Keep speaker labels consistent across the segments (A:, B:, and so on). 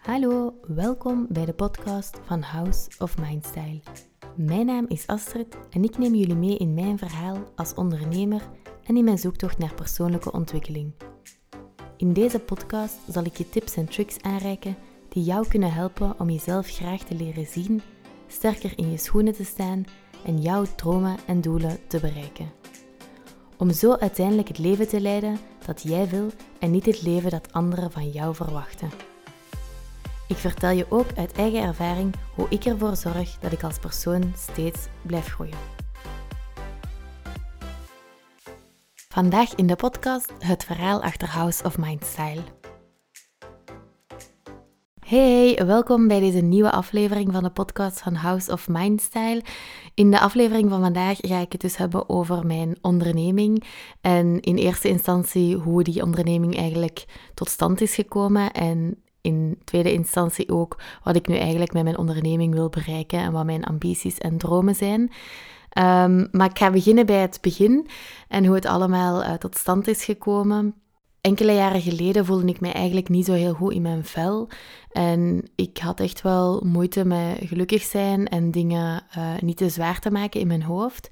A: Hallo, welkom bij de podcast van House of Mindstyle. Mijn naam is Astrid en ik neem jullie mee in mijn verhaal als ondernemer en in mijn zoektocht naar persoonlijke ontwikkeling. In deze podcast zal ik je tips en tricks aanreiken die jou kunnen helpen om jezelf graag te leren zien, sterker in je schoenen te staan en jouw dromen en doelen te bereiken. Om zo uiteindelijk het leven te leiden dat jij wil en niet het leven dat anderen van jou verwachten. Ik vertel je ook uit eigen ervaring hoe ik ervoor zorg dat ik als persoon steeds blijf groeien. Vandaag in de podcast het verhaal achter House of Mind Style. Hey, welkom bij deze nieuwe aflevering van de podcast van House of Mind Style. In de aflevering van vandaag ga ik het dus hebben over mijn onderneming en in eerste instantie hoe die onderneming eigenlijk tot stand is gekomen en in tweede instantie ook wat ik nu eigenlijk met mijn onderneming wil bereiken en wat mijn ambities en dromen zijn. Ehm, maar ik ga beginnen bij het begin en hoe het allemaal uh, tot stand is gekomen. Enkele jaren geleden voelde ik mij eigenlijk niet zo heel goed in mijn vel. En ik had echt wel moeite met gelukkig zijn en dingen uh, niet te zwaar te maken in mijn hoofd.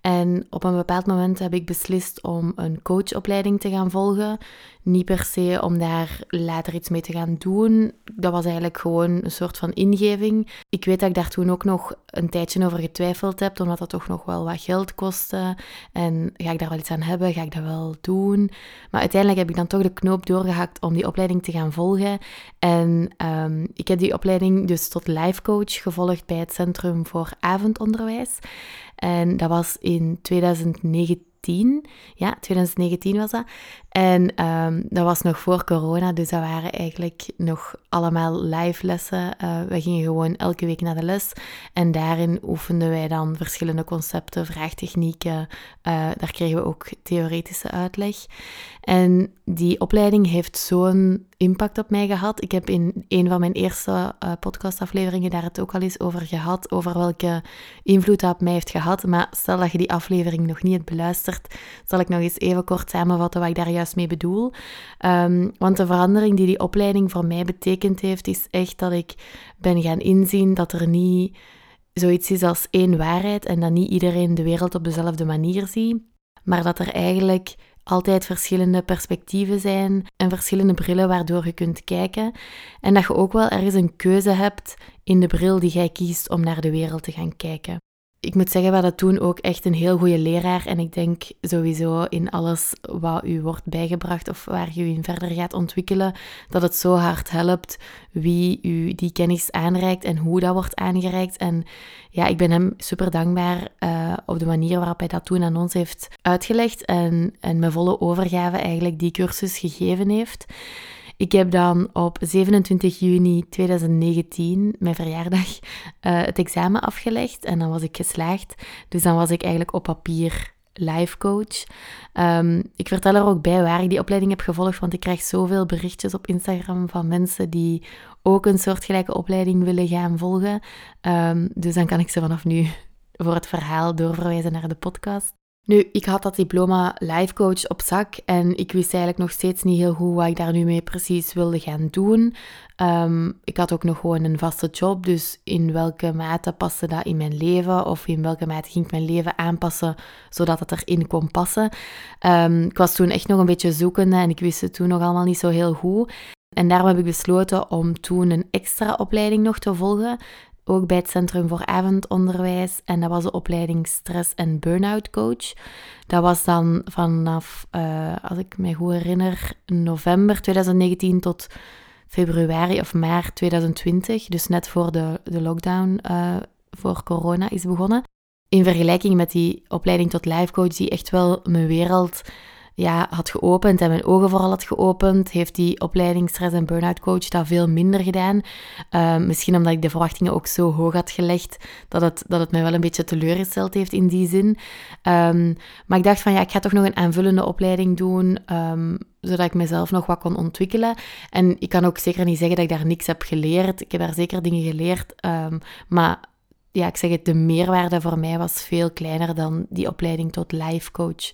A: En op een bepaald moment heb ik beslist om een coachopleiding te gaan volgen. Niet per se om daar later iets mee te gaan doen. Dat was eigenlijk gewoon een soort van ingeving. Ik weet dat ik daar toen ook nog een tijdje over getwijfeld heb, omdat dat toch nog wel wat geld kostte. En ga ik daar wel iets aan hebben? Ga ik dat wel doen? Maar uiteindelijk heb ik dan toch de knoop doorgehakt om die opleiding te gaan volgen. En um, ik heb die opleiding dus tot life coach gevolgd bij het Centrum voor Avondonderwijs. En dat was in 2019. Ja, 2019 was dat. En um, dat was nog voor corona, dus dat waren eigenlijk nog allemaal live lessen. Uh, we gingen gewoon elke week naar de les en daarin oefenden wij dan verschillende concepten, vraagtechnieken. Uh, daar kregen we ook theoretische uitleg. En die opleiding heeft zo'n impact op mij gehad. Ik heb in een van mijn eerste uh, podcastafleveringen daar het ook al eens over gehad, over welke invloed dat op mij heeft gehad. Maar stel dat je die aflevering nog niet hebt beluisterd, zal ik nog eens even kort samenvatten wat ik daar juist mee bedoel. Um, want de verandering die die opleiding voor mij betekend heeft, is echt dat ik ben gaan inzien dat er niet zoiets is als één waarheid en dat niet iedereen de wereld op dezelfde manier ziet, maar dat er eigenlijk altijd verschillende perspectieven zijn en verschillende brillen waardoor je kunt kijken. En dat je ook wel ergens een keuze hebt in de bril die jij kiest om naar de wereld te gaan kijken ik moet zeggen, we dat toen ook echt een heel goede leraar. En ik denk sowieso in alles wat u wordt bijgebracht of waar u in verder gaat ontwikkelen, dat het zo hard helpt wie u die kennis aanreikt en hoe dat wordt aangereikt. En ja, ik ben hem super dankbaar uh, op de manier waarop hij dat toen aan ons heeft uitgelegd en, en met volle overgave eigenlijk die cursus gegeven heeft. Ik heb dan op 27 juni 2019, mijn verjaardag, uh, het examen afgelegd en dan was ik geslaagd. Dus dan was ik eigenlijk op papier life coach. Um, ik vertel er ook bij waar ik die opleiding heb gevolgd, want ik krijg zoveel berichtjes op Instagram van mensen die ook een soortgelijke opleiding willen gaan volgen. Um, dus dan kan ik ze vanaf nu voor het verhaal doorverwijzen naar de podcast. Nu, ik had dat diploma life coach op zak en ik wist eigenlijk nog steeds niet heel goed wat ik daar nu mee precies wilde gaan doen. Um, ik had ook nog gewoon een vaste job, dus in welke mate paste dat in mijn leven of in welke mate ging ik mijn leven aanpassen zodat het erin kon passen. Um, ik was toen echt nog een beetje zoekende en ik wist het toen nog allemaal niet zo heel goed. En daarom heb ik besloten om toen een extra opleiding nog te volgen ook bij het Centrum voor Avondonderwijs. En dat was de opleiding Stress- en Burnout Coach. Dat was dan vanaf, uh, als ik me goed herinner, november 2019 tot februari of maart 2020. Dus net voor de, de lockdown uh, voor corona is begonnen. In vergelijking met die opleiding tot life coach, die echt wel mijn wereld ja, had geopend en mijn ogen vooral had geopend, heeft die opleiding stress- en burn-out coach dat veel minder gedaan. Uh, misschien omdat ik de verwachtingen ook zo hoog had gelegd, dat het, dat het mij wel een beetje teleurgesteld heeft in die zin. Um, maar ik dacht van ja, ik ga toch nog een aanvullende opleiding doen, um, zodat ik mezelf nog wat kon ontwikkelen. En ik kan ook zeker niet zeggen dat ik daar niks heb geleerd. Ik heb daar zeker dingen geleerd, maar ja, ik zeg het, de meerwaarde voor mij was veel kleiner dan die opleiding tot life coach.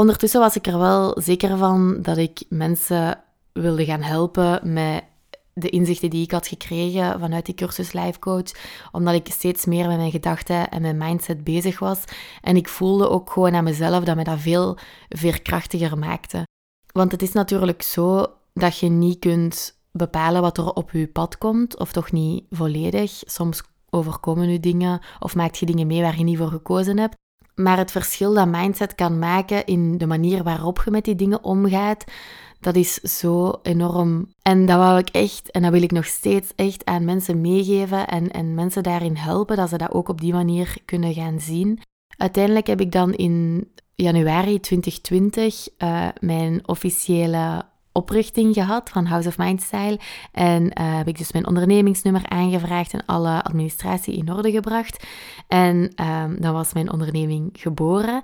A: Ondertussen was ik er wel zeker van dat ik mensen wilde gaan helpen met de inzichten die ik had gekregen vanuit die cursus Life Coach, omdat ik steeds meer met mijn gedachten en mijn mindset bezig was. En ik voelde ook gewoon aan mezelf dat mij dat veel veerkrachtiger maakte. Want het is natuurlijk zo dat je niet kunt bepalen wat er op je pad komt, of toch niet volledig. Soms overkomen je dingen of maak je dingen mee waar je niet voor gekozen hebt. Maar het verschil dat mindset kan maken in de manier waarop je met die dingen omgaat, dat is zo enorm. En dat wou ik echt, en dat wil ik nog steeds echt aan mensen meegeven en, en mensen daarin helpen, dat ze dat ook op die manier kunnen gaan zien. Uiteindelijk heb ik dan in januari 2020 uh, eh, mijn officiële oprichting gehad van House of Mind Style. En uh, heb ik dus mijn ondernemingsnummer aangevraagd en alle administratie in orde gebracht. En uh, dan was mijn onderneming geboren.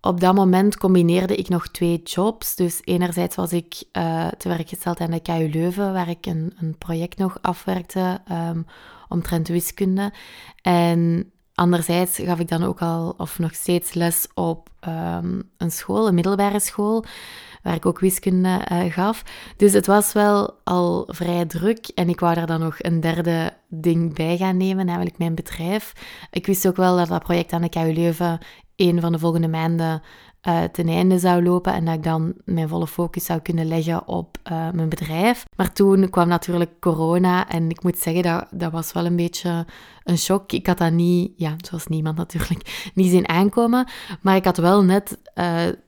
A: Op dat moment combineerde ik nog twee jobs. Dus enerzijds was ik uh, te werk gesteld aan de KU Leuven, waar ik een, een project nog afwerkte um, omtrent wiskunde. En anderzijds gaf ik dan ook al, of nog steeds, les op um, een school, een middelbare school waar ik ook wiskunde uh, gaf. Dus het was wel al vrij druk en ik wou daar dan nog een derde ding bij gaan nemen, namelijk mijn bedrijf. Ik wist ook wel dat dat project aan de KU Leuven een van de volgende maanden uh, ten einde zou lopen en dat ik dan mijn volle focus zou kunnen leggen op uh, mijn bedrijf. Maar toen kwam natuurlijk corona en ik moet zeggen, dat, dat was wel een beetje een shock. Ik had dat niet, ja, zoals niemand natuurlijk, niet zien aankomen. Maar ik had wel net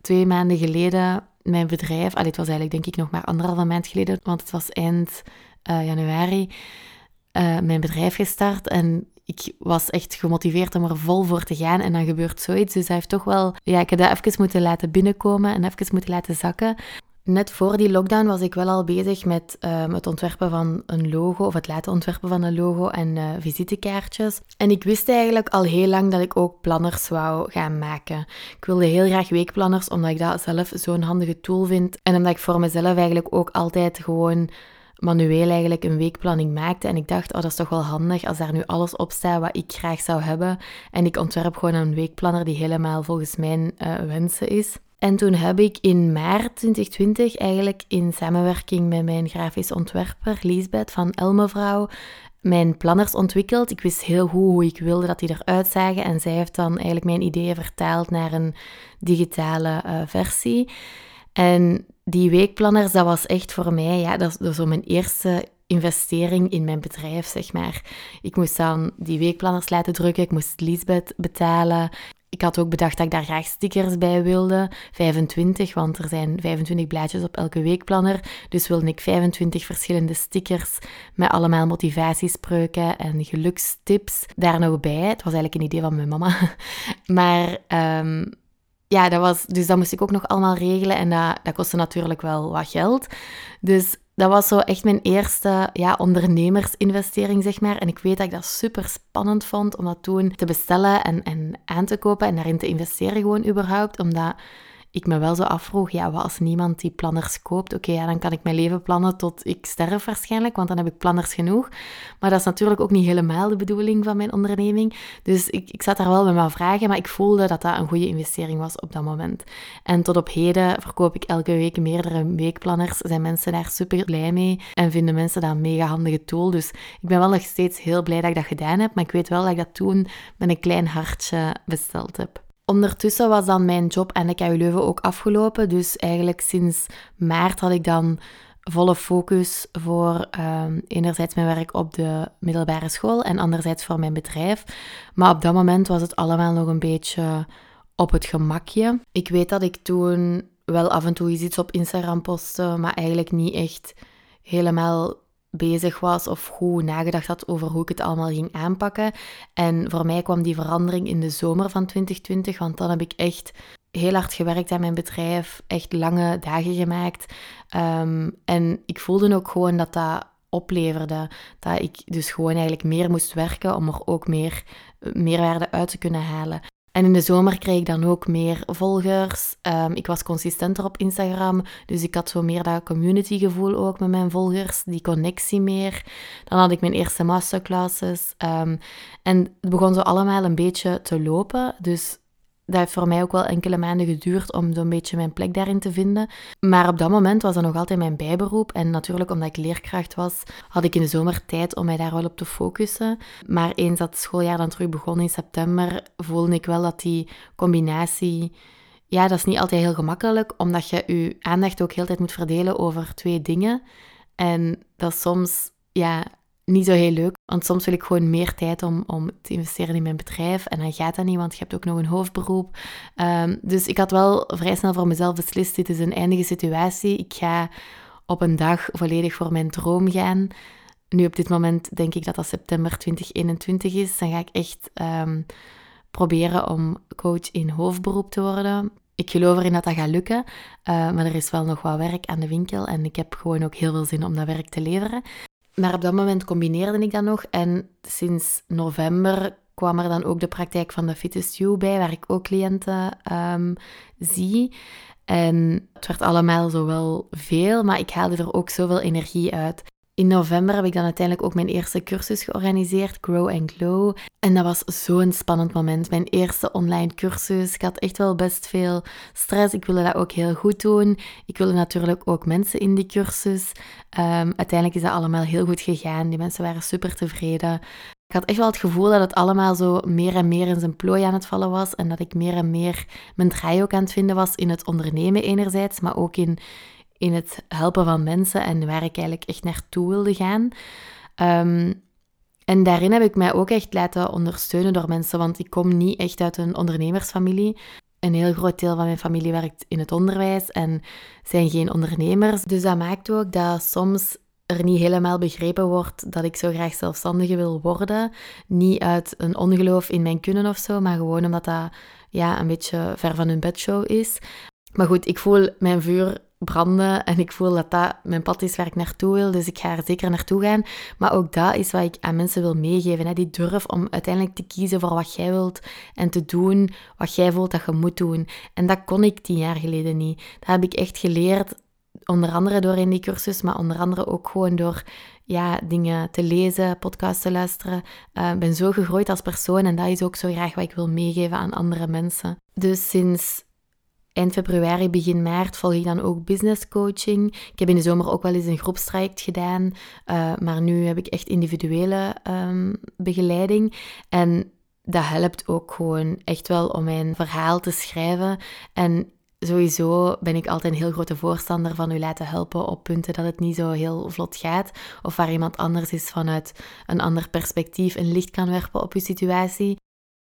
A: twee maanden geleden mijn bedrijf, allee, het was eigenlijk denk ik nog maar anderhalve maand geleden, want het was eind uh, januari, uh, mijn bedrijf gestart. En ik was echt gemotiveerd om er vol voor te gaan. En dan gebeurt zoiets. Dus hij heeft toch wel... Ja, ik heb dat even moeten laten binnenkomen en even moeten laten zakken. Net voor die lockdown was ik wel al bezig met um, het ontwerpen van een logo, of het laten ontwerpen van een logo en uh, visitekaartjes. En ik wist eigenlijk al heel lang dat ik ook planners wou gaan maken. Ik wilde heel graag weekplanners, omdat ik dat zelf zo'n handige tool vind. En omdat ik voor mezelf eigenlijk ook altijd gewoon manueel eigenlijk een weekplanning maakte. En ik dacht, oh, dat is toch wel handig als daar nu alles op staat wat ik graag zou hebben. En ik ontwerp gewoon een weekplanner die helemaal volgens mijn uh, wensen is. En toen heb ik in maart 2020 eigenlijk in samenwerking met mijn grafisch ontwerper Liesbeth van Elmevrouw mijn planners ontwikkeld. Ik wist heel goed hoe ik wilde dat die eruit zagen en zij heeft dan eigenlijk mijn ideeën vertaald naar een digitale uh, versie. En die weekplanners, dat was echt voor mij, ja, dat was zo mijn eerste investering in mijn bedrijf, zeg maar. Ik moest dan die weekplanners laten drukken, ik moest Lisbeth betalen. Ik had ook bedacht dat ik daar graag stickers bij wilde, 25, want er zijn 25 blaadjes op elke weekplanner. Dus wilde ik 25 verschillende stickers met allemaal motivatiespreuken en gelukstips daar nog bij. Het was eigenlijk een idee van mijn mama. Maar um, ja, dat was, dus dat moest ik ook nog allemaal regelen en dat, dat kostte natuurlijk wel wat geld. Dus dat was zo echt mijn eerste ja, ondernemersinvestering, zeg maar. En ik weet dat ik dat super spannend vond om dat toen te bestellen en, en aan te kopen en daarin te investeren gewoon überhaupt. Omdat ik me wel zo afvroeg, ja, wat als niemand die planners koopt? Oké, ja, dan kan ik mijn leven plannen tot ik sterf waarschijnlijk, want dan heb ik planners genoeg. Maar dat is natuurlijk ook niet helemaal de bedoeling van mijn onderneming. Dus ik, ik zat daar wel met mijn vragen, maar ik voelde dat dat een goede investering was op dat moment. En tot op heden verkoop ik elke week meerdere weekplanners. Zijn mensen daar super blij mee en vinden mensen dat een mega handige tool. Dus ik ben wel nog steeds heel blij dat ik dat gedaan heb, maar ik weet wel dat ik dat toen met een klein hartje besteld heb. Ondertussen was dan mijn job aan de KU Leuven ook afgelopen. Dus eigenlijk sinds maart had ik dan volle focus voor um, enerzijds mijn werk op de middelbare school en anderzijds voor mijn bedrijf. Maar op dat moment was het allemaal nog een beetje op het gemakje. Ik weet dat ik toen wel af en toe iets op Instagram postte, maar eigenlijk niet echt helemaal bezig was of goed nagedacht had over hoe ik het allemaal ging aanpakken. En voor mij kwam die verandering in de zomer van 2020, want dan heb ik echt heel hard gewerkt aan mijn bedrijf, echt lange dagen gemaakt. Ehm, en ik voelde ook gewoon dat dat opleverde. Dat ik dus gewoon eigenlijk meer moest werken om er ook meer meerwaarde uit te kunnen halen. En in de zomer kreeg ik dan ook meer volgers. Um, ik was consistenter op Instagram, dus ik had zo meer dat community gevoel ook met mijn volgers, die connectie meer. Dan had ik mijn eerste masterclasses. Um, en het begon zo allemaal een beetje te lopen. Dus dat heeft voor mij ook wel enkele maanden geduurd om zo'n beetje mijn plek daarin te vinden. Maar op dat moment was dat nog altijd mijn bijberoep. En natuurlijk, omdat ik leerkracht was, had ik in de zomer tijd om mij daar wel op te focussen. Maar eens dat schooljaar dan terug begon in september, voelde ik wel dat die combinatie... Ja, dat is niet altijd heel gemakkelijk, omdat je je aandacht ook heel tijd moet verdelen over twee dingen. En dat soms ja, niet zo heel leuk. Want soms wil ik gewoon meer tijd om, om te investeren in mijn bedrijf. En dan gaat dat niet, want je hebt ook nog een hoofdberoep. Um, dus ik had wel vrij snel voor mezelf beslist, dit is een eindige situatie. Ik ga op een dag volledig voor mijn droom gaan. Nu op dit moment denk ik dat dat september 2021 is. Dan ga ik echt um, proberen om coach in hoofdberoep te worden. Ik geloof erin dat dat gaat lukken, uh, maar er is wel nog wat werk aan de winkel en ik heb gewoon ook heel veel zin om dat werk te leveren. Maar op dat moment combineerde ik dat nog. En sinds november kwam er dan ook de praktijk van de Fittest You bij, waar ik ook cliënten um, zie. En het werd allemaal zo wel veel, maar ik haalde er ook zoveel energie uit. In november heb ik dan uiteindelijk ook mijn eerste cursus georganiseerd, Grow and Glow. En dat was zo'n spannend moment. Mijn eerste online cursus. Ik had echt wel best veel stress. Ik wilde dat ook heel goed doen. Ik wilde natuurlijk ook mensen in die cursus. Um, uiteindelijk is dat allemaal heel goed gegaan. Die mensen waren super tevreden. Ik had echt wel het gevoel dat het allemaal zo meer en meer in zijn plooi aan het vallen was. En dat ik meer en meer mijn draai ook aan het vinden was in het ondernemen enerzijds, maar ook in in het helpen van mensen en waar ik eigenlijk echt naartoe wilde gaan. Um, en daarin heb ik mij ook echt laten ondersteunen door mensen, want ik kom niet echt uit een ondernemersfamilie. Een heel groot deel van mijn familie werkt in het onderwijs en zijn geen ondernemers. Dus dat maakt ook dat soms er niet helemaal begrepen wordt dat ik zo graag zelfstandige wil worden. Niet uit een ongeloof in mijn kunnen of zo, maar gewoon omdat dat ja, een beetje ver van hun bedshow is. Maar goed, ik voel mijn vuur branden en ik voel dat dat mijn pad is waar ik naartoe wil, dus ik ga er zeker naartoe gaan. Maar ook dat is wat ik aan mensen wil meegeven, hè? die durf om uiteindelijk te kiezen voor wat jij wilt en te doen wat jij voelt dat je moet doen. En dat kon ik tien jaar geleden niet. Dat heb ik echt geleerd, onder andere door in die cursus, maar onder andere ook gewoon door ja, dingen te lezen, podcasts te luisteren. Eh, ik ben zo gegroeid als persoon en dat is ook zo graag wat ik wil meegeven aan andere mensen. Dus sinds eind februari, begin maart volg ik dan ook business coaching. Ik heb in de zomer ook wel eens een groepstraject gedaan, uh, maar nu heb ik echt individuele um, begeleiding. En dat helpt ook gewoon echt wel om mijn verhaal te schrijven. En sowieso ben ik altijd een heel grote voorstander van u laten helpen op punten dat het niet zo heel vlot gaat. Of waar iemand anders is vanuit een ander perspectief een licht kan werpen op uw situatie.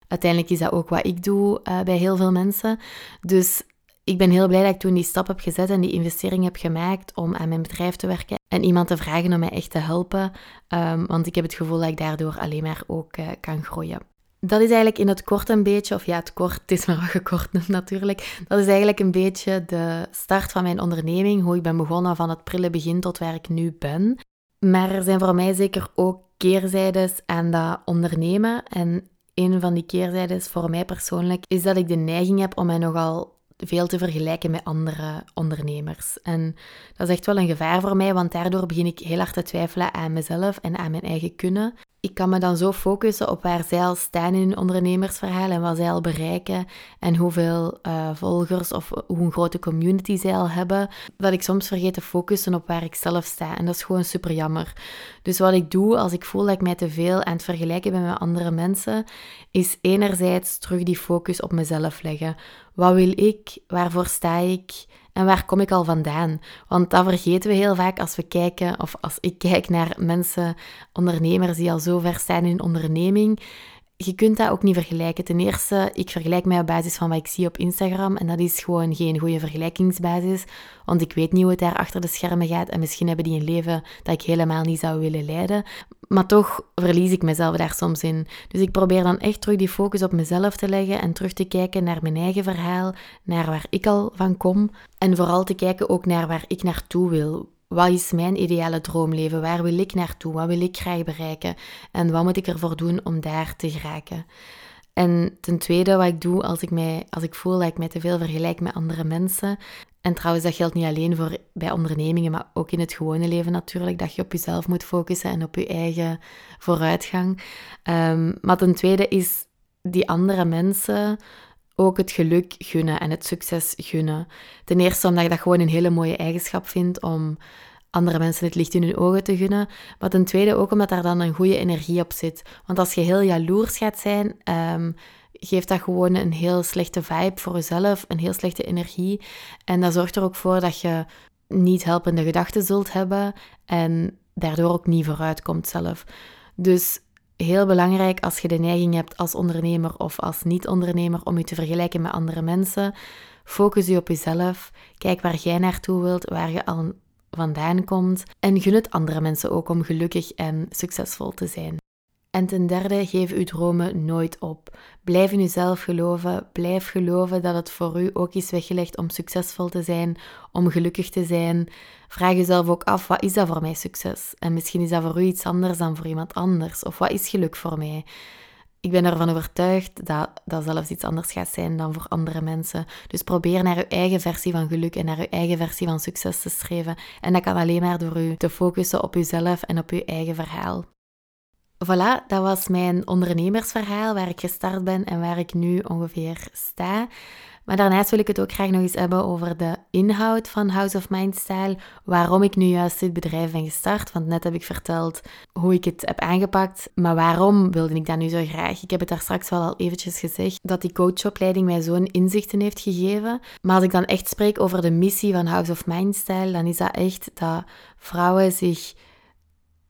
A: Uiteindelijk is dat ook wat ik doe uh, bij heel veel mensen. Dus ik ben heel blij dat ik toen die stap heb gezet en die investering heb gemaakt om aan mijn bedrijf te werken en iemand te vragen om mij echt te helpen. Um, want ik heb het gevoel dat ik daardoor alleen maar ook uh, kan groeien. Dat is eigenlijk in het kort een beetje, of ja, het kort, het is maar wat gekort natuurlijk. Dat is eigenlijk een beetje de start van mijn onderneming, hoe ik ben begonnen van het prille begin tot waar ik nu ben. Maar er zijn voor mij zeker ook keerzijdes aan dat ondernemen. En een van die keerzijdes voor mij persoonlijk is dat ik de neiging heb om mij nogal veel te vergelijken met andere ondernemers. En dat is echt wel een gevaar voor mij, want daardoor begin ik heel hard te twijfelen aan mezelf en aan mijn eigen kunnen ik kan me dan zo focussen op waar zij al staan in hun ondernemersverhaal en wat zij al bereiken en hoeveel uh, volgers of hoe een grote community zij al hebben, dat ik soms vergeet te focussen op waar ik zelf sta. En dat is gewoon super jammer. Dus wat ik doe als ik voel dat ik mij te veel aan het vergelijken ben met andere mensen, is enerzijds terug die focus op mezelf leggen. Wat wil ik? Waarvoor sta ik? En waar kom ik al vandaan? Want dat vergeten we heel vaak als we kijken, of als ik kijk naar mensen, ondernemers die al zo ver staan in onderneming je kunt dat ook niet vergelijken. Ten eerste, ik vergelijk mij op basis van wat ik zie op Instagram. En dat is gewoon geen goede vergelijkingsbasis. Want ik weet niet hoe het daar achter de schermen gaat. En misschien hebben die een leven dat ik helemaal niet zou willen leiden. Maar toch verlies ik mezelf daar soms in. Dus ik probeer dan echt terug die focus op mezelf te leggen. En terug te kijken naar mijn eigen verhaal. Naar waar ik al van kom. En vooral te kijken ook naar waar ik naartoe wil wat is mijn ideale droomleven? Waar wil ik naartoe? Wat wil ik graag bereiken? En wat moet ik ervoor doen om daar te geraken? En ten tweede, wat ik doe als ik, mij, als ik voel dat ik mij te veel vergelijk met andere mensen. En trouwens, dat geldt niet alleen voor bij ondernemingen, maar ook in het gewone leven natuurlijk. Dat je op jezelf moet focussen en op je eigen vooruitgang. Um, maar ten tweede is die andere mensen ook het geluk gunnen en het succes gunnen. Ten eerste omdat je dat gewoon een hele mooie eigenschap vindt om andere mensen het licht in hun ogen te gunnen. Maar ten tweede ook omdat daar dan een goede energie op zit. Want als je heel jaloers gaat zijn, um, geeft dat gewoon een heel slechte vibe voor jezelf, een heel slechte energie. En dat zorgt er ook voor dat je niet helpende gedachten zult hebben en daardoor ook niet vooruit komt zelf. Dus heel belangrijk als je de neiging hebt als ondernemer of als niet-ondernemer om je te vergelijken met andere mensen. Focus je op jezelf. Kijk waar jij naartoe wilt, waar je al vandaan komt. En gun het andere mensen ook om gelukkig en succesvol te zijn. En ten derde, geef uw dromen nooit op. Blijf in uzelf geloven. Blijf geloven dat het voor u ook is weggelegd om succesvol te zijn, om gelukkig te zijn. Vraag jezelf ook af, wat is dat voor mij succes? En misschien is dat voor u iets anders dan voor iemand anders. Of wat is geluk voor mij? Ik ben ervan overtuigd dat dat zelfs iets anders gaat zijn dan voor andere mensen. Dus probeer naar uw eigen versie van geluk en naar uw eigen versie van succes te streven. En dat kan alleen maar door u te focussen op uzelf en op uw eigen verhaal. Voilà, dat was mijn ondernemersverhaal waar ik gestart ben en waar ik nu ongeveer sta. Maar daarnaast wil ik het ook graag nog eens hebben over de inhoud van House of Mind Style. Waarom ik nu juist dit bedrijf ben gestart. Want net heb ik verteld hoe ik het heb aangepakt. Maar waarom wilde ik dat nu zo graag? Ik heb het daar straks wel al eventjes gezegd. Dat die coachopleiding mij zo'n inzichten heeft gegeven. Maar als ik dan echt spreek over de missie van House of Mind Style, dan is dat echt dat vrouwen zich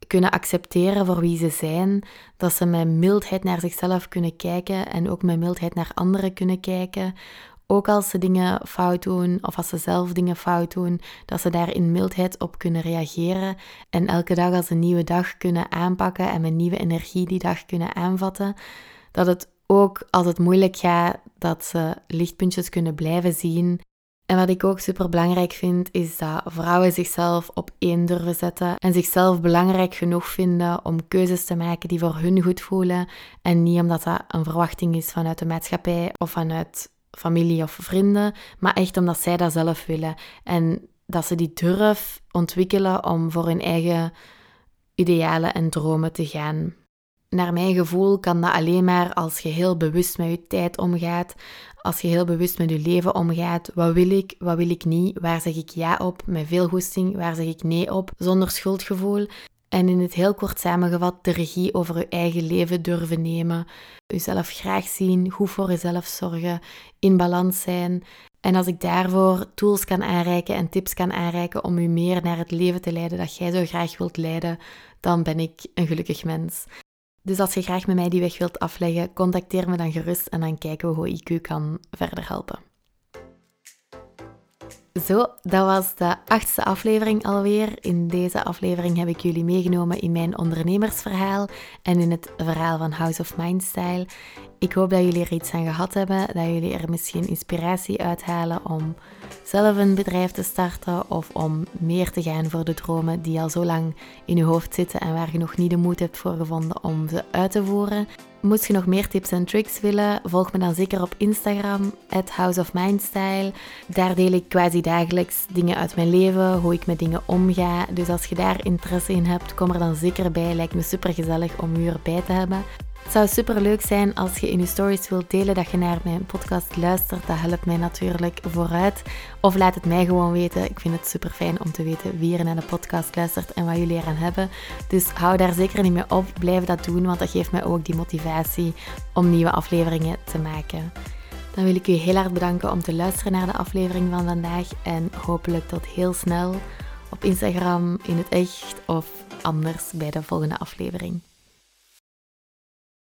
A: kunnen accepteren voor wie ze zijn, dat ze met mildheid naar zichzelf kunnen kijken en ook met mildheid naar anderen kunnen kijken. Ook als ze dingen fout doen of als ze zelf dingen fout doen, dat ze daar in mildheid op kunnen reageren en elke dag als een nieuwe dag kunnen aanpakken en met nieuwe energie die dag kunnen aanvatten. Dat het ook als het moeilijk gaat, dat ze lichtpuntjes kunnen blijven zien en wat ik ook super belangrijk vind, is dat vrouwen zichzelf op één durven zetten en zichzelf belangrijk genoeg vinden om keuzes te maken die voor hun goed voelen. En niet omdat dat een verwachting is vanuit de maatschappij of vanuit familie of vrienden, maar echt omdat zij dat zelf willen. En dat ze die durf ontwikkelen om voor hun eigen idealen en dromen te gaan. Naar mijn gevoel kan dat alleen maar als je heel bewust met je tijd omgaat, als je heel bewust met je leven omgaat. Wat wil ik, wat wil ik niet? Waar zeg ik ja op? Met veel goesting, waar zeg ik nee op? Zonder schuldgevoel. En in het heel kort samengevat, de regie over je eigen leven durven nemen. Jezelf graag zien, goed voor jezelf zorgen, in balans zijn. En als ik daarvoor tools kan aanreiken en tips kan aanreiken om u meer naar het leven te leiden dat jij zo graag wilt leiden, dan ben ik een gelukkig mens. Dus als je graag met mij die weg wilt afleggen, contacteer me dan gerust en dan kijken we hoe ik u kan verder helpen. Zo, dat was de achtste aflevering alweer. In deze aflevering heb ik jullie meegenomen in mijn ondernemersverhaal en in het verhaal van House of Mind Style. Ik hoop dat jullie er iets aan gehad hebben, dat jullie er misschien inspiratie uithalen om zelf een bedrijf te starten of om meer te gaan voor de dromen die al zo lang in je hoofd zitten en waar je nog niet de moed hebt voor gevonden om ze uit te voeren. Moest je nog meer tips en tricks willen, volg me dan zeker op Instagram, at House of Mindstyle. Daar deel ik quasi dagelijks dingen uit mijn leven, hoe ik met dingen omga. Dus als je daar interesse in hebt, kom er dan zeker bij. Lijkt me super gezellig om u erbij te hebben. Het zou super leuk zijn als je in je stories wilt delen dat je naar mijn podcast luistert. Dat helpt mij natuurlijk vooruit. Of laat het mij gewoon weten. Ik vind het super fijn om te weten wie er naar de podcast luistert en wat jullie eraan hebben. Dus hou daar zeker niet mee op. Blijf dat doen, want dat geeft mij ook die motivatie om nieuwe afleveringen te maken. Dan wil ik u heel hard bedanken om te luisteren naar de aflevering van vandaag. En hopelijk tot heel snel op Instagram, in het echt of anders bij de volgende aflevering.